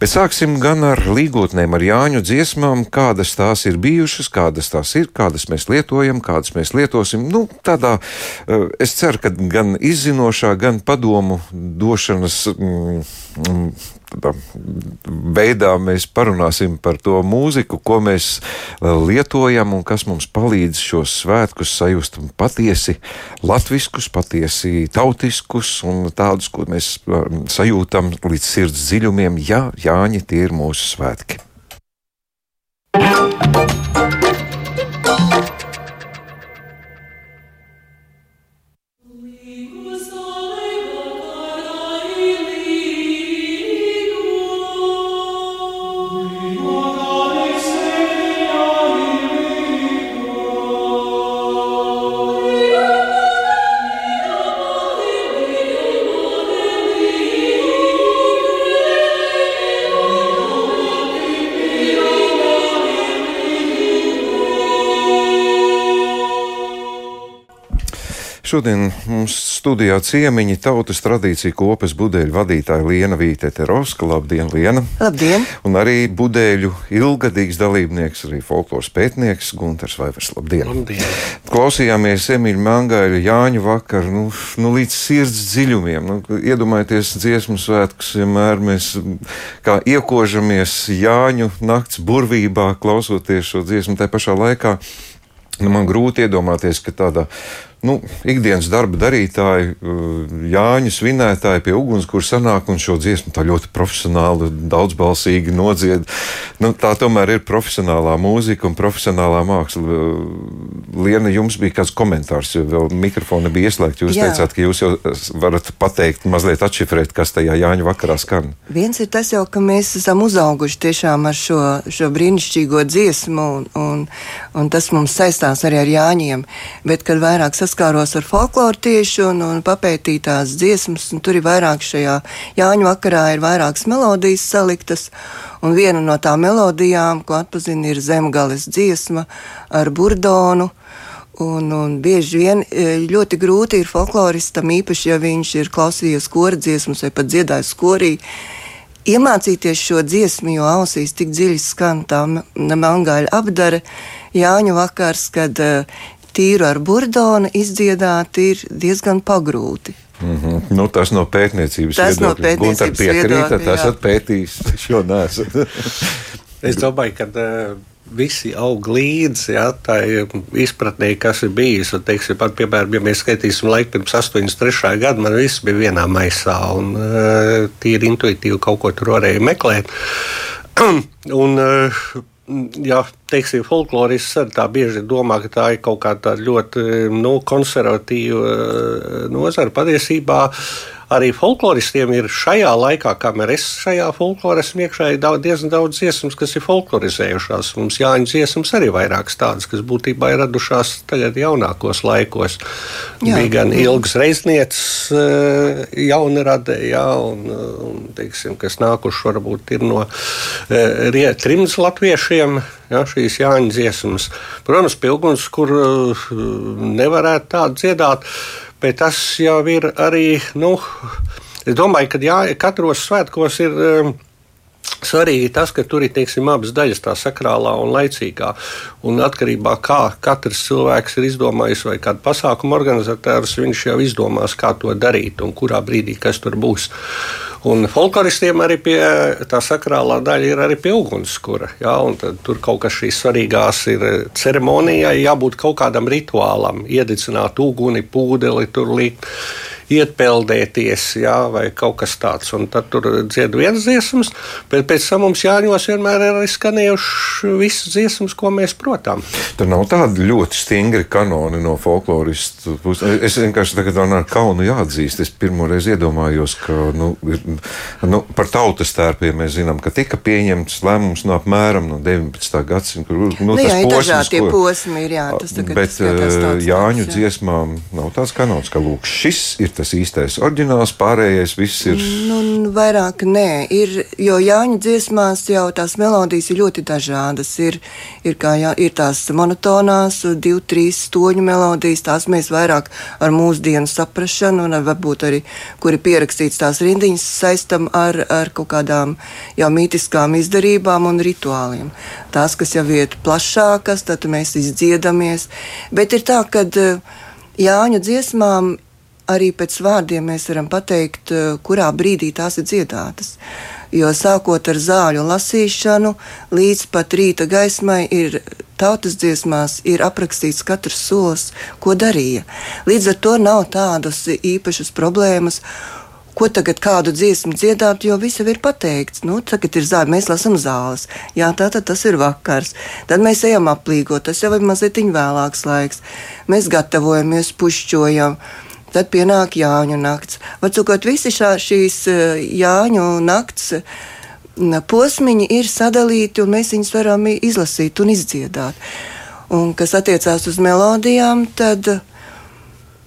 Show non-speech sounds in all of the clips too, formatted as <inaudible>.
Bet sāksim gan ar līgotnēm, ar Jāņu dziesmām, kādas tās ir bijušas, kādas tās ir, kādas mēs lietojam, kādas mēs lietosim. Nu, tādā, eh, es ceru, ka gan izzinošā, gan padomu došanas. Mm, mm, veidā mēs parunāsim par to mūziku, ko mēs lietojam un kas mums palīdz šos svētkus sajust patiesi latviskus, patiesi tautiskus un tādus, ko mēs um, sajūtam līdz sirds dziļumiem. Jā, Jāņi, tie ir mūsu svētki. Šodien mums studijā ciemiņi tautas tradīcija kopas budeļu vadītāja Liena Vītete Roska. Labdien, Liena! Labdien! Un arī budeļu ilgadīgs dalībnieks, arī folkloras pētnieks Gunters Vaivers. Labdien! Labdien. Klausījāmies Emīļa Mangaļa Jāņu vakaru, nu, nu līdz sirds dziļumiem. Nu, iedomājieties dziesmu svētkus, vienmēr mēs kā iekožamies Jāņu nakts burvībā, klausoties šo dziesmu, tā pašā laikā. Nu, man grūti iedomāties, ka tāda nu, ikdienas darba darītāji, uh, Jāņu svinētāji pie ugunskura sanāk un šo dziesmu tā ļoti profesionāli, daudzbalsīgi nodzied. Nu, tā tomēr ir profesionālā mūzika un profesionālā māksla. Uh, Liena, jums bija kāds komentārs, jo vēl mikrofona bija ieslēgta. Jūs Jā. teicāt, ka jūs jau varat pateikt, mazliet atšifrēt, kas tajā Jāņu vakarā skan. Viens ir tas jau, ka mēs esam uzauguši tiešām ar šo, šo brīnišķīgo dziesmu, un, un, un tas mums saistās arī ar Jāņiem. Bet, kad vairāk sasprāstām, saskāros ar folkloru tieši un, un papētīju tās dziesmas, un tur ir vairāk šajā Jāņu vakarā ir vairākas melodijas saliktas, un viena no tām melodijām, ko atpazina, ir zemgales dziesma ar burdonu. Un, un bieži vien e, ļoti grūti ir folkloristam, īpaši, ja viņš ir klausījies kora dziesmas vai pat dziedājis korī, iemācīties šo dziesmu, jo ausīs tik dziļi skan tā melngaļa apdara Jāņu vakars, kad uh, tīru ar burdonu izdziedāt ir diezgan pagrūti. Mm -hmm. nu, tas no pētniecības tas viedokļa. No pētniecības piekrīt, tas esat pētījis šo nesu. <laughs> es domāju, ka uh, visi aug līdzi ja, tai izpratnē, kas ir bijis. Un, teiksim, pat, piemēram, ja mēs skaitīsim laiku pirms 83. gada, man viss bija vienā maisā un uh, tīri intuitīvi kaut ko tur varēja meklēt. <clears throat> un, uh, ja teiksim, folklorists arī tā bieži domā, ka tā ir kaut kāda ļoti nu, konservatīva eh, nozara. Patiesībā arī folkloristiem ir šajā laikā, kamēr es šajā folklorā esmu iekšā, ir daudz, diezgan daudz dziesmas, kas ir folklorizējušās. Mums jāņem dziesmas arī vairākas tādas, kas būtībā ir radušās tagad jaunākos laikos. Jā. Bija gan ilgas reiznieces, eh, jauna radē, jā, un, un teiksim, kas nākuši varbūt ir no eh, trims latviešiem. Ja, šīs Jāņa dziesmas. Protams, pilgums, kur uh, nevarētu tādu dziedāt, bet tas jau ir arī. Nu, es domāju, ka jā, katros svētkos ir. Um, Svarīgi tas, ka tur ir teiksim, abas daļas, tā sakrālā un laicīgā. Un atkarībā no tā, kā katrs cilvēks ir izdomājis, vai kādu pasākumu organizators, viņš jau izdomās, kā to darīt un kurā brīdī kas tur būs. Un folkloristiem arī pie tā sakrālā daļa ir arī pie ugunskura. Ja, tur kaut kas šīs svarīgās ir ceremonijai, jābūt kaut kādam rituālam, iededzināt uguni, pūdeli, tur likt iet peldēties, jā, vai kaut kas tāds. Un tad tur dzied viens dziesmas, bet pēc tam mums jāņos vienmēr ir skanējuši visas dziesmas, ko mēs protam. Tur nav tādi ļoti stingri kanoni no folkloristu puses. Es vienkārši tagad ar kaunu jāatzīst. Es pirmoreiz iedomājos, ka nu, ir, nu, par tautas tērpiem mēs zinām, ka tika pieņemts lēmums no apmēram no 19. gadsimta. Nu, nu, tas jā, posms, ko, posmi ir, jā, tas tagad bet, Jāņu dziesmām nav tāds kanons, ka lūk, šis ir tas īstais oriģināls, pārējais viss ir. Nu, vairāk nē, ir, jo Jāņa dziesmās jau tās melodijas ir ļoti dažādas. Ir, ir, kā, jā, ir tās monotonās, divu, trīs stoņu melodijas, tās mēs vairāk ar mūsdienu saprašanu un ar, varbūt arī, kuri pierakstīts tās rindiņas saistam ar, ar kaut kādām jau mītiskām izdarībām un rituāliem. Tās, kas jau ir plašākas, tad mēs izdziedamies. Bet ir tā, ka Jāņa dziesmām arī pēc vārdiem mēs varam pateikt, eh, kurā brīdī tās ir dziedātas. Jo sākot ar zāļu lasīšanu līdz pat rīta gaismai ir tautas dziesmās ir aprakstīts katrs solis, ko darīja. Līdz ar to nav tādas īpašas problēmas. Ko tagad kādu dziesmu dziedāt, jo viss jau ir pateikts. Nu, tagad ir zāle, mēs lasām zāles. Jā, tā tad tas ir vakars. Tad mēs ejam aplīgot, tas jau ir mazliet vēlāks laiks. Mēs gatavojamies, pušķojam. Tad pienāk Jāņu nakts. Vecākot, visi šā, šīs eh, Jāņu nakts posmiņi ir sadalīti, un mēs viņus varam izlasīt un izdziedāt. Un, kas attiecās uz melodijām, tad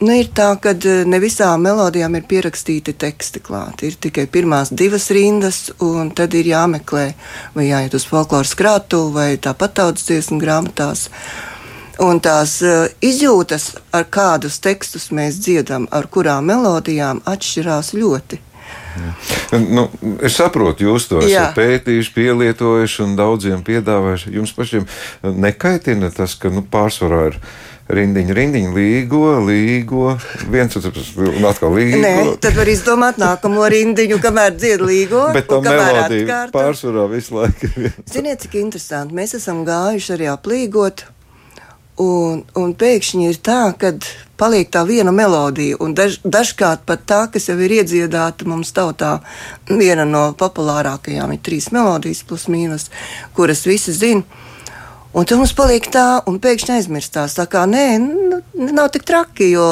nu, ir tā, ka eh, ne visām melodijām ir pierakstīti teksti klāti. Ir tikai pirmās divas rindas, un tad ir jāmeklē, vai jāiet uz folkloras krātu, vai tāpat tautas dziesmu grāmatās. Un tās uh, izjūtas, ar kādus tekstus mēs dziedam, ar kurām melodijām, atšķirās ļoti. Nu, es saprotu, jūs to esat pētījuši, pielietojuši un daudziem piedāvājuši. Jums pašiem nekaitina tas, ka nu, pārsvarā ir rindiņa, rindiņa, līgo, līgo, viens otrs un atkal līgo. Nē, tad var izdomāt nākamo rindiņu, kamēr dzied līgo. Bet tā melodija pārsvarā visu laiku. Ziniet, cik interesanti. Mēs esam gājuši arī aplīgot Un, un pēkšņi ir tā, ka paliek tā viena melodija, un daž, dažkārt pat tā, kas jau ir iedziedāta mums tautā, viena no populārākajām ir trīs melodijas, plus mīnus, kuras visi zina. Un tur mums paliek tā, un pēkšņi aizmirstās. Tā kā nē, nu, nav tik traki, jo,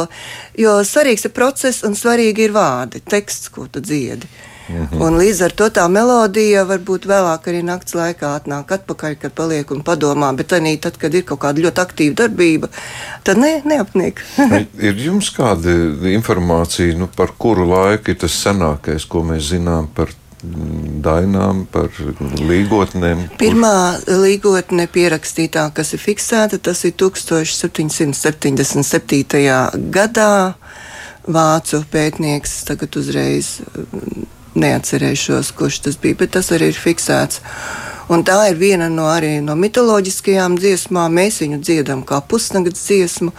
jo svarīgs ir process un svarīgi ir vārdi, teksts, ko tu dziedi. Mhm. Un līdz ar to tā melodija varbūt vēlāk arī naktas laikā atnāk atpakaļ, kad paliek un padomā, bet arī tad, kad ir kaut kāda ļoti aktīva darbība, tad ne, neapniek. ir jums kāda informācija, nu, par kuru laiku ir tas senākais, ko mēs zinām par dainām, par līgotnēm. Pirmā līgotne pierakstītā, kas ir fiksēta, tas ir 1777. gadā. Vācu pētnieks tagad uzreiz neatcerēšos, kurš tas bija, bet tas arī ir fiksēts. Un tā ir viena no, no mitoloģiskajām dziesmām. Mēs viņu dziedam kā pusnakts dziesmu.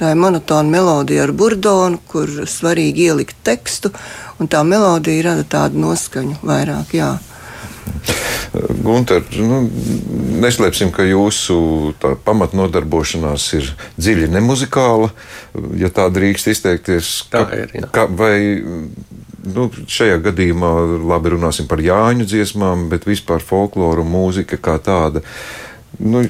Tā ir monotona melodija ar burdonu, kur svarīgi ielikt tekstu, un tā melodija rada tādu noskaņu vairāk. Jā. Gunter, nu, neslēpsim, ka jūsu pamatnodarbošanās ir dziļi nemuzikāla, ja tā drīkst izteikties. Tā ir. Jā. Ka, vai nu, šajā gadījumā labi runāsim par Jāņu dziesmām, bet vispār folkloru mūzika kā tāda. Nu,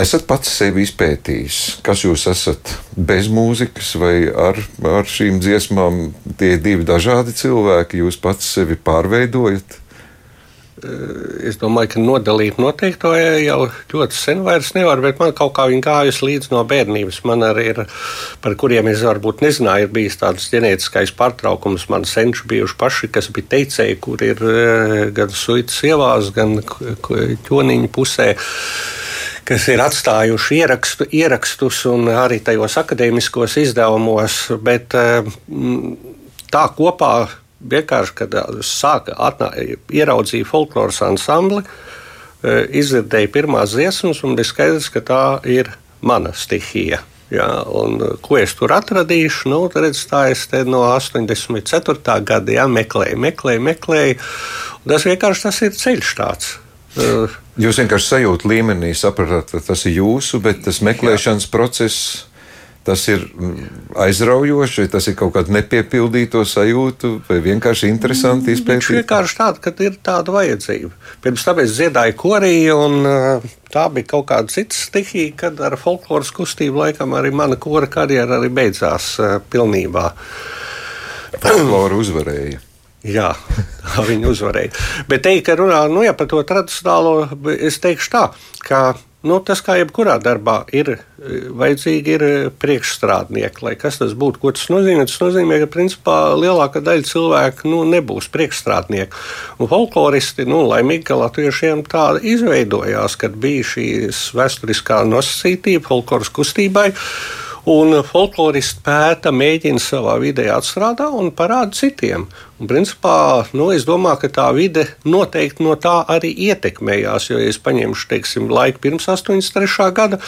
esat pats sevi izpētījis, kas jūs esat bez mūzikas vai ar, ar šīm dziesmām. Tie ir divi dažādi cilvēki, jūs pats sevi pārveidojat. Eh, es domāju, ka nodalīt noteikti to jau ļoti sen vairs nevar, bet man kaut kā viņa gājusi līdz no bērnības. Man arī ir, par kuriem es varbūt nezināju, ir bijis tāds ģenētiskais pārtraukums. Man senči bijuši paši, kas bija teicēji, kur ir eh, gan suitas ievās, gan ķoniņu pusē kas ir atstājuši ierakstu, ierakstus un arī tajos akadēmiskos izdevumos, bet eh, tā kopā vienkārši, kad sāka atnā, ieraudzīja folkloras ansambli, izdzirdēja pirmās dziesmas, un bija skaidrs, ka tā ir mana stihija. Ja, un, ko es tur atradīšu? Nu, redz, tā es no 84. gada ja, meklēju, meklēju, meklēju. Tas vienkārši tas ir ceļš tāds. Jūs vienkārši sajūta līmenī sapratāt, ka tas ir jūsu, bet tas meklēšanas Jā. process Tas ir aizraujoši, vai tas ir kaut kāda nepiepildīta sajūta, vai vienkārši interesanti mm, izpētīt? Viņš vienkārši tāds, ka ir tāda vajadzība. Pirms tam es dziedāju korī, un uh, tā bija kaut kāda cita stihija, kad ar folkloras kustību laikam arī mana kora karjera arī beidzās uh, pilnībā. Folklora uzvarēja. Jā, viņi uzvarēja. Bet teikt, ka runā nu, ja, par to tradicionālo, es teikšu tā, ka Nu, tas, kā jebkurā darbā, ir vajadzīgi ir priekšstrādnieki. Lai kas tas būtu, ko tas nozīmē? Tas nozīmē, ka principā lielākā daļa cilvēku nu, nebūs priekšstrādnieki. Un folkloristi, nu, laimīgi, ka latviešiem tāda izveidojās, kad bija šīs vēsturiskā nosacītība folkloras kustībai. Un folkloristi pēta, mēģina savā vidē atstrādāt un parāda citiem. Un, principā, nu, es domāju, ka tā vide noteikti no tā arī ietekmējās. Jo, ja es paņemšu teiksim, laiku pirms 83. gada,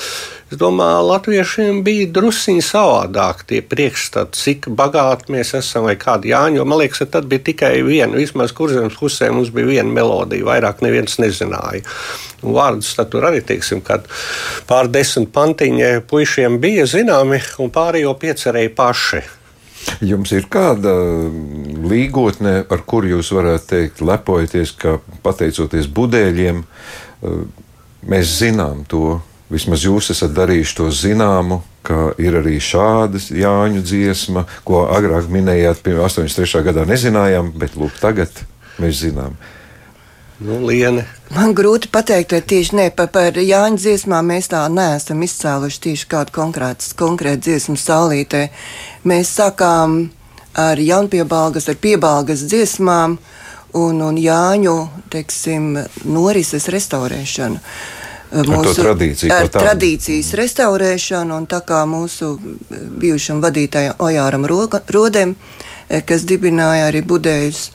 es domāju, latviešiem bija drusciņi savādāk tie priekšstati, cik bagāti mēs esam vai kādi jāņem. Man liekas, ka tad bija tikai viena, vismaz kurzemes pusē mums bija viena melodija, vairāk neviens nezināja. Un vārdus tur arī, teiksim, kad pār desmit pantiņi puišiem bija zināmi, un pārējo piecerēja paši. Jums ir kāda līgotne, ar kuru jūs varētu teikt, lepojaties, ka pateicoties budēļiem, eh, mēs zinām to. Vismaz jūs esat darījuši to zināmu, ka ir arī šāda Jāņu dziesma, ko agrāk minējāt, pirms 83. gadā nezinājām, bet lūk, tagad mēs zinām. Nu, liene. Man grūti pateikt, vai tieši ne, par, par Jāņa dziesmām mēs tā neesam izcēluši tieši kādu konkrētu, konkrētu dziesmu saulītē. Mēs sākām ar jaunpiebalgas, ar piebalgas dziesmām un, un Jāņu, teiksim, norises restaurēšanu. Mūsu tradīciju, ar tradīcijas restaurēšanu, un tā kā mūsu bijušam vadītājam Ojāram Rodem, kas dibināja arī budējus,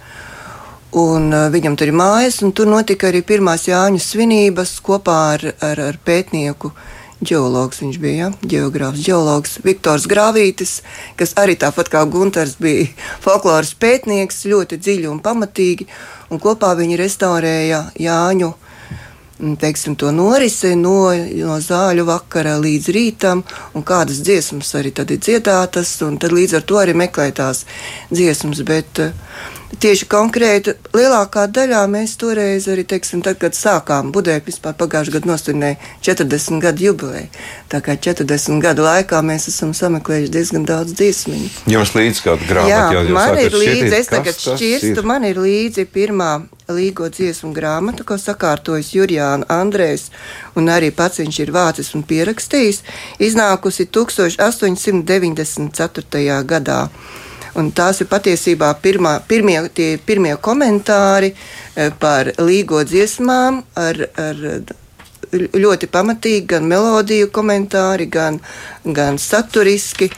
Un, uh, viņam tur ir mājas, un tur notika arī pirmās Jāņu svinības kopā ar, ar, ar pētnieku. Geologs viņš bija, ja? geogrāfs, geologs Viktors Grāvītis, kas arī tāpat kā Gunārs bija <laughs> folkloras pētnieks, ļoti dziļi un pamatīgi. Un kopā viņi restaurēja Jāņu mm, teiksim, norisi no, no zāļu vakara līdz rītam, un kādas dziesmas arī tad ir dziedātas, un tad līdz ar to arī meklētās dziesmas. Bet, uh, tieši konkrēti lielākā daļā mēs toreiz arī, teiksim, tad, kad sākām budēt, vispār pagājušajā gadā nosvinēja 40 gadu jubileju. Tā kā 40 gadu laikā mēs esam sameklējuši diezgan daudz dziesmiņu. Jums līdzi kāda grāmata? Jā, jā man ir līdzi, es tagad šķirstu, man ir līdzi pirmā līgo dziesmu grāmatu, ko sakārtojas Jurijāna Andrēs, un arī pats viņš ir vācis un pierakstījis, iznākusi 1894. gadā. Un tās ir patiesībā pirmā, pirmie, pirmie komentāri eh, par līgo dziesmām ar, ar ļoti pamatīgi gan melodiju komentāri, gan, gan saturiski.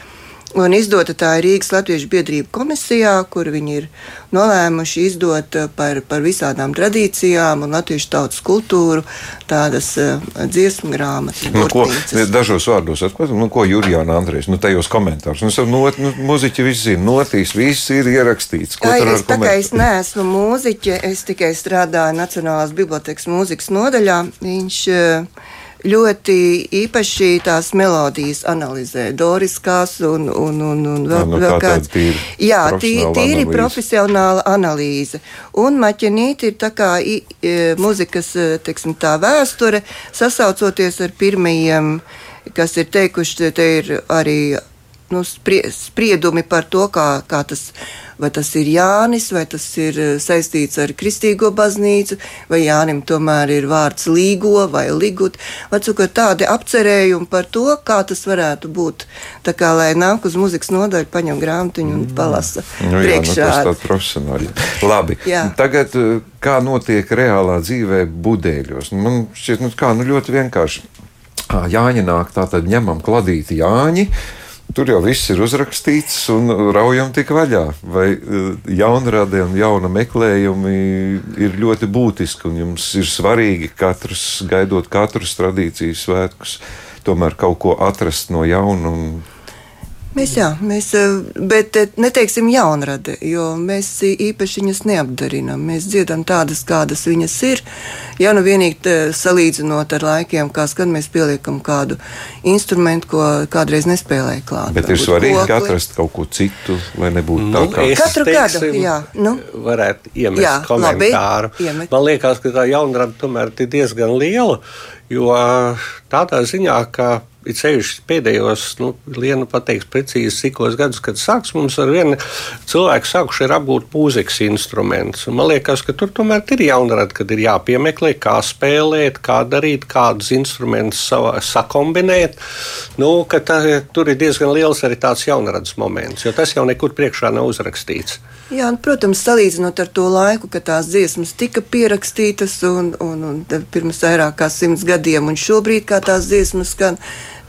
Un izdota tā ir Rīgas Latviešu biedrība komisijā, kur viņi ir nolēmuši izdot eh, par, par visādām tradīcijām un latviešu tautas kultūru tādas uh, dziesmu grāmatas. Nu, ko, dažos vārdos atklāt, nu, ko Jurijāna Andrēs, nu, tajos komentāros. Nu, not, nu, muziķi visi zina, notīs, viss ir ierakstīts. Ko Jā, es, tā kā es neesmu mūziķe, es tikai strādāju Nacionālās bibliotekas mūzikas nodaļā. Viņš, uh, ļoti īpaši tās melodijas analizē, doriskās un, un, un, un vēl, nu, vēl kāds. Tīri jā, tīri, tīri profesionāla analīze. Un maķenīti ir tā kā i, i, muzikas, teiksim, tā vēsture, sasaucoties ar pirmajiem, kas ir teikuši, te ir arī nu, sprie, spriedumi par to, kā, kā tas, vai tas ir Jānis, vai tas ir eh, saistīts ar Kristīgo baznīcu, vai Jānim tomēr ir vārds līgo vai ligut. Vecuk, tādi apcerējumi par to, kā tas varētu būt. Tā kā lai nāk uz muzikas nodaļu, paņem grāmatiņu un palasa nu, priekšā. Jā, nu, tas tāds profesionāli. <laughs> Labi, jā. tagad eh, kā notiek reālā dzīvē budēļos? Man šķiet, nu, kā, nu ļoti vienkārši. Jāņa nāk, tā tad ņemam kladīti Jāņi, Tur jau viss ir uzrakstīts un raujam tik vaļā. Vai eh, jaunradē un jauna meklējumi ir ļoti būtiski, un jums ir svarīgi katrs, gaidot katrus tradīcijas svētkus, tomēr kaut ko atrast no jauna un Mēs, jā, mēs, eh, bet eh, neteiksim jaunrade, jo mēs īpaši viņas neapdarinām. Mēs dziedam tādas, kādas viņas ir. Ja nu vienīgi salīdzinot ar laikiem, kā skan, mēs pieliekam kādu instrumentu, ko kādreiz nespēlēja klāt. Bet ir svarīgi kokli. atrast kaut ko citu, lai nebūtu nu, tā kā katru teiksim, gadu. Jā, nu. varētu iemest jā, komentāru. Labi, iemet. Man liekas, ka tā jaunrada tomēr ir diezgan liela, jo tādā ziņā, ka it sevišķi pēdējos, nu, Lienu pateiks precīzi, cikos gadus, kad sāks mums ar vienu cilvēku sākuši ir apgūt mūzikas instrumentus. Un man liekas, ka tur tomēr ir jaunrad, kad ir jāpiemeklē, kā spēlēt, kā darīt, kādus instrumentus savā, sakombinēt. Nu, tā, tur ir diezgan liels arī tāds jaunradas moments, jo tas jau nekur priekšā nav uzrakstīts. Jā, un, protams, salīdzinot ar to laiku, kad tās dziesmas tika pierakstītas un, un, un pirms vairāk kā simts gadiem, un šobrīd kā tās dziesmas skan.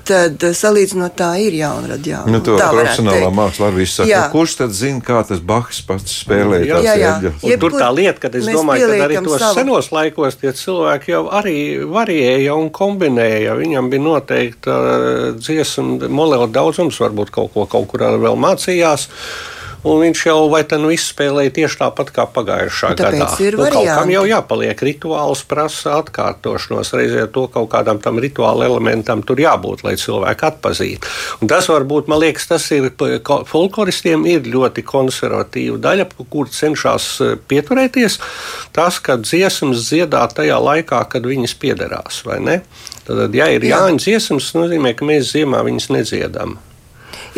Tad eh, salīdzinot, tā ir jaunrada. Jā, nu, to profesionālā mākslā arī saka. Jā. Kurš tad zina, kā tas Bahs pats spēlē? Jā, jā, jā. Tur tā lieta, ka es domāju, ka arī tos savu. senos laikos tie cilvēki jau arī varēja un kombinēja. Viņam bija noteikti uh, dziesmu molēlu daudzums, varbūt kaut ko kaut kur vēl mācījās. Un viņš jau vai tā nu izspēlēja tieši tāpat kā pagājušā Tāpēc gadā. Ir nu, kaut kam jau jāpaliek rituāls, prasa atkārtošanos. Reizē to kaut kādam tam rituāla elementam tur jābūt, lai cilvēki atpazītu. Un tas varbūt, man liekas, tas ir folkloristiem ir ļoti konservatīva daļa, kur cenšas e, pieturēties. Tas, ka dziesmas dziedā tajā laikā, kad viņas piederās, vai ne? Tad, ja ir Jā. Jāņa dziesmas, nozīmē, ka mēs ziemā viņas nedziedam.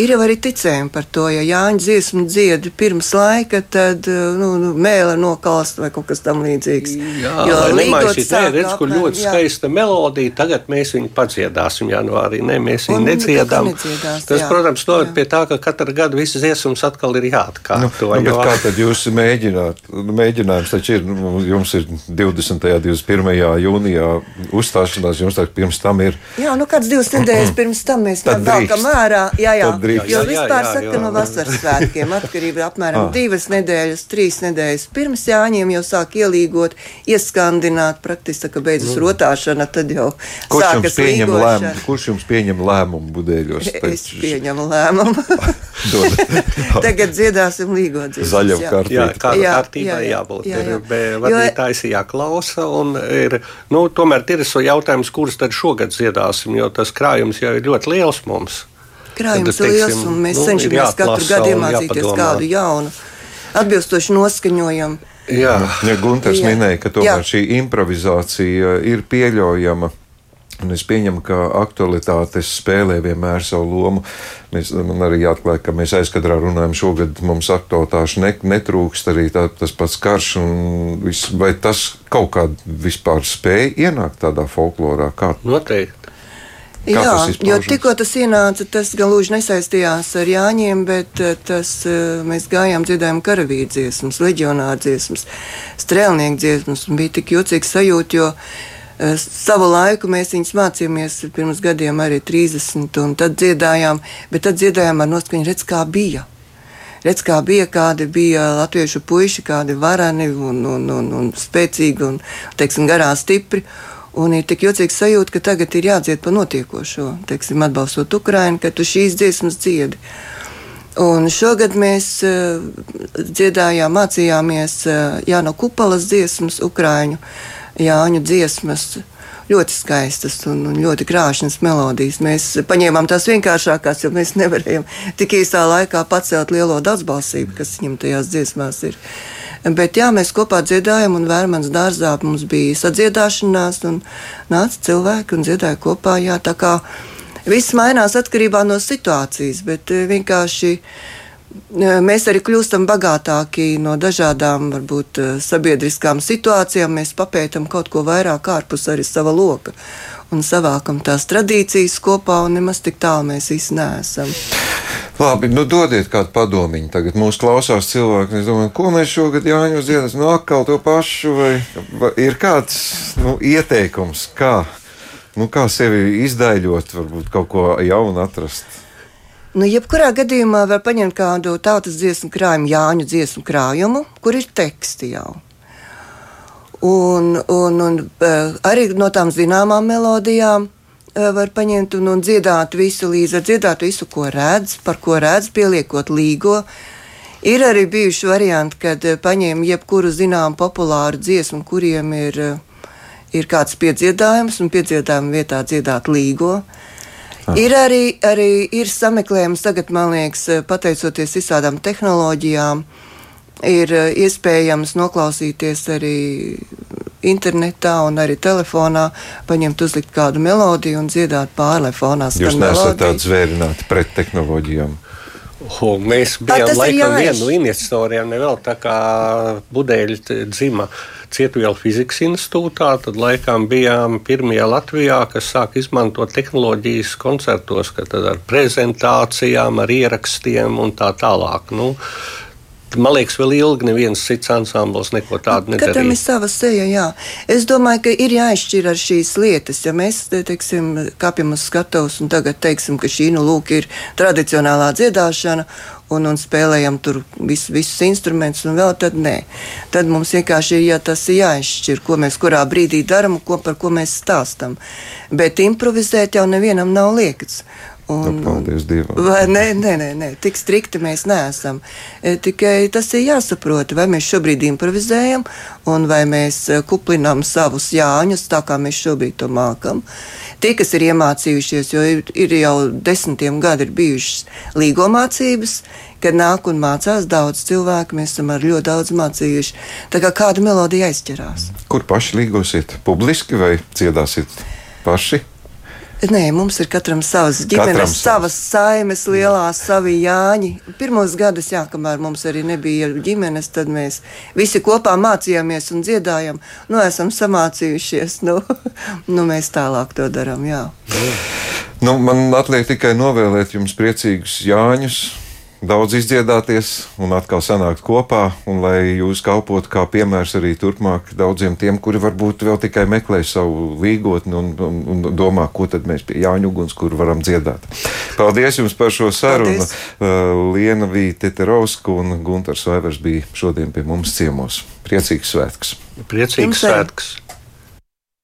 Ir jau arī ticējumi par to, ja Jāņa dziesmu dziedi pirms laika, tad eh, nu, nu, mēlē nokalst vai kaut kas tam līdzīgs. Jā, jo nemaisīt, nē, redz, kur ļoti jā. skaista melodija, tagad mēs viņu padziedāsim janvārī. Nē, mēs viņu nedziedām. Tas, jā, protams, noved pie tā, ka katru gadu visas dziesmas atkal ir jāatkārto. Nu, nu, kā tad jūs mēģināt? Nu, mēģinājums taču ir, nu, jums ir 20. 21. jūnijā uzstāšanās, jums tā pirms tam ir. Jā, nu kāds divas nedēļas pirms tam mēs tam velkam ārā. Jā, jā drīkst. Jo vispār jā, jā, saka, ka no vasaras svētkiem atkarība apmēram ah. divas nedēļas, trīs nedēļas pirms Jāņiem jau sāk ielīgot, ieskandināt, praktiski, ka beidzas nu. rotāšana, tad jau kurš sākas pieņem lēmumu? Kurš jums pieņem lēmumu budēļos? <laughs> Es pieņemu lēmumu. <laughs> <laughs> Tagad dziedāsim līgot dziesmas. Zaļam kārtībā. Jā, kā jā, kārtībā jā, jābūt. Jā, jā. Ir vadītājs jāklausa un ir, nu, tomēr ir jautājums, kurus tad šogad dziedāsim, jo tas krājums jau ir ļoti liels mums krājums ir liels, un mēs nu, cenšamies katru gadu iemācīties kādu jaunu, atbilstoši noskaņojumu. Jā, ja Gunārs minēja, ka tomēr Jā. šī improvizācija ir pieļaujama. Un es pieņemu, ka aktualitātes spēlē vienmēr savu lomu. Mēs, man arī jāatklāj, ka mēs aizkadrā runājam, šogad mums aktualitāšu ne, netrūkst arī tā, tas pats karš. Vis, vai tas kaut kādā vispār spēja ienākt tādā folklorā? Kā? Noteikti. Kā Jā, jo tikko tas ienāca, tas gluži nesaistījās ar Jāņiem, bet eh, tas, eh, mēs gājām dziedājām karavīru dziesmas, leģionāru dziesmas, strēlnieku dziesmas, un bija tik jocīgs sajūta, jo eh, savu laiku mēs viņus mācījāmies pirms gadiem arī 30, un tad dziedājām, bet tad dziedājām ar noskaņu, redz, kā bija. Redz, kā bija, kādi bija latviešu puiši, kādi varani un, un, un, un spēcīgi un, teiksim, garā stipri. Un ir tik jocīgs sajūta, ka tagad ir jādzied par notiekošo, teiksim, atbalstot Ukraiņu, ka tu šīs dziesmas dziedi. Un šogad mēs uh, dziedājām, mācījāmies uh, Jāno Kupalas dziesmas, Ukrāņu Jāņu dziesmas. Ļoti skaistas un, un ļoti krāšņas melodijas. Mēs paņēmām tās vienkāršākās, jo mēs nevarējām tik īsā laikā pacelt lielo daudzbalsību, kas viņam tajās dziesmās ir. Uh, Bet jā, mēs kopā dziedājām, un Vērmans dārzā mums bija sadziedāšanās, un nāca cilvēki un dziedāja kopā. Jā, tā kā viss mainās atkarībā no situācijas, bet eh, vienkārši eh, mēs arī kļūstam bagātāki no dažādām, varbūt, eh, sabiedriskām situācijām. Mēs papētam kaut ko vairāk ārpus arī sava loka un savākam tās tradīcijas kopā, un nemaz tik tālu mēs visi neesam. Labi, nu dodiet kādu padomiņu. Tagad mūsu klausās cilvēki. Es domāju, ko mēs šogad Jāņos dziedāsim? Nu, atkal to pašu, vai, vai ir kāds nu, ieteikums, kā, nu, kā sevi izdaļot, varbūt kaut ko jaunu atrast? Nu, jebkurā gadījumā var paņemt kādu tautas dziesmu krājumu, Jāņu dziesmu krājumu, kur ir teksti jau. Un, un, un eh, arī no tām zināmām melodijām Eh, var paņemt un, un dziedāt visu līdzi dziedāt visu, ko redz, par ko redz, pieliekot līgo. Ir arī bijuši varianti, kad eh, paņēma jebkuru zināmu populāru dziesmu, kuriem ir, ir kāds piedziedājums, un piedziedājuma vietā dziedāt līgo. Ah. Ir arī, arī ir sameklējums, tagad, man liekas, pateicoties visādām tehnoloģijām, ir iespējams noklausīties arī internetā un arī telefonā paņemt, uzlikt kādu melodiju un dziedāt pārlefonā. Jūs neesat tāds zvērināti pret tehnoloģijām. Oh, mēs bijām laikam viena no investoriem, nevēl tā kā budeļi dzima Cietvielu fizikas institūtā, tad laikam bijām pirmie Latvijā, kas sāk izmantot tehnoloģijas koncertos, kad ar prezentācijām, ar ierakstiem un tā tālāk. Nu, Man liekas, vēl ilgi neviens cits ansamblis neko tādu nedarīja. Katram ir sava seja, jā. Es domāju, ka ir jāizšķir ar šīs lietas. Ja mēs, teiksim, kāpjam uz skatuves un tagad teiksim, ka šī nu lūk ir tradicionālā dziedāšana un, un spēlējam tur vis, visus instrumentus, un vēl tad nē. Tad mums vienkārši ir jā, tas jāizšķir, ko mēs kurā brīdī darām, ko, par ko mēs stāstam. Bet improvizēt jau nevienam nav liekts. Un, nu, paldies Dievam. Vai, nē, nē, nē, nē, tik strikti mēs neesam. E, tikai tas ir jāsaprot, vai mēs šobrīd improvizējam, un vai mēs e, kuplinām savus jāņus tā, kā mēs šobrīd to mākam. Tie, kas ir iemācījušies, jo ir, ir jau desmitiem gadi bijušas līgomācības, kad nāk un mācās daudz cilvēku, mēs esam ar ļoti daudz mācījuši. Tā kā kāda melodija aizķerās. Kur paši līgosiet? Publiski vai dziedāsiet paši? Nē, mums ir katram savas ģimenes, katram savas saimes, lielās, savi jāņi. Pirmos gadus, jā, kamēr mums arī nebija ģimenes, tad mēs visi kopā mācījāmies un dziedājām. Nu, esam samācījušies, nu, <laughs> nu mēs tālāk to darām, jā. Nu, man atliek tikai novēlēt jums priecīgus Jāņus, daudz izdziedāties un atkal sanākt kopā, un lai jūs kalpotu kā piemērs arī turpmāk daudziem tiem, kuri varbūt vēl tikai meklē savu līgotni un, un, un domā, ko tad mēs pie Jāņa uguns, kur varam dziedāt. Paldies jums par šo sarunu. Paldies. Uh, Liena Vīte Terovska un Guntars Vaivers bija šodien pie mums ciemos. Priecīgs svētks! Priecīgs svētks!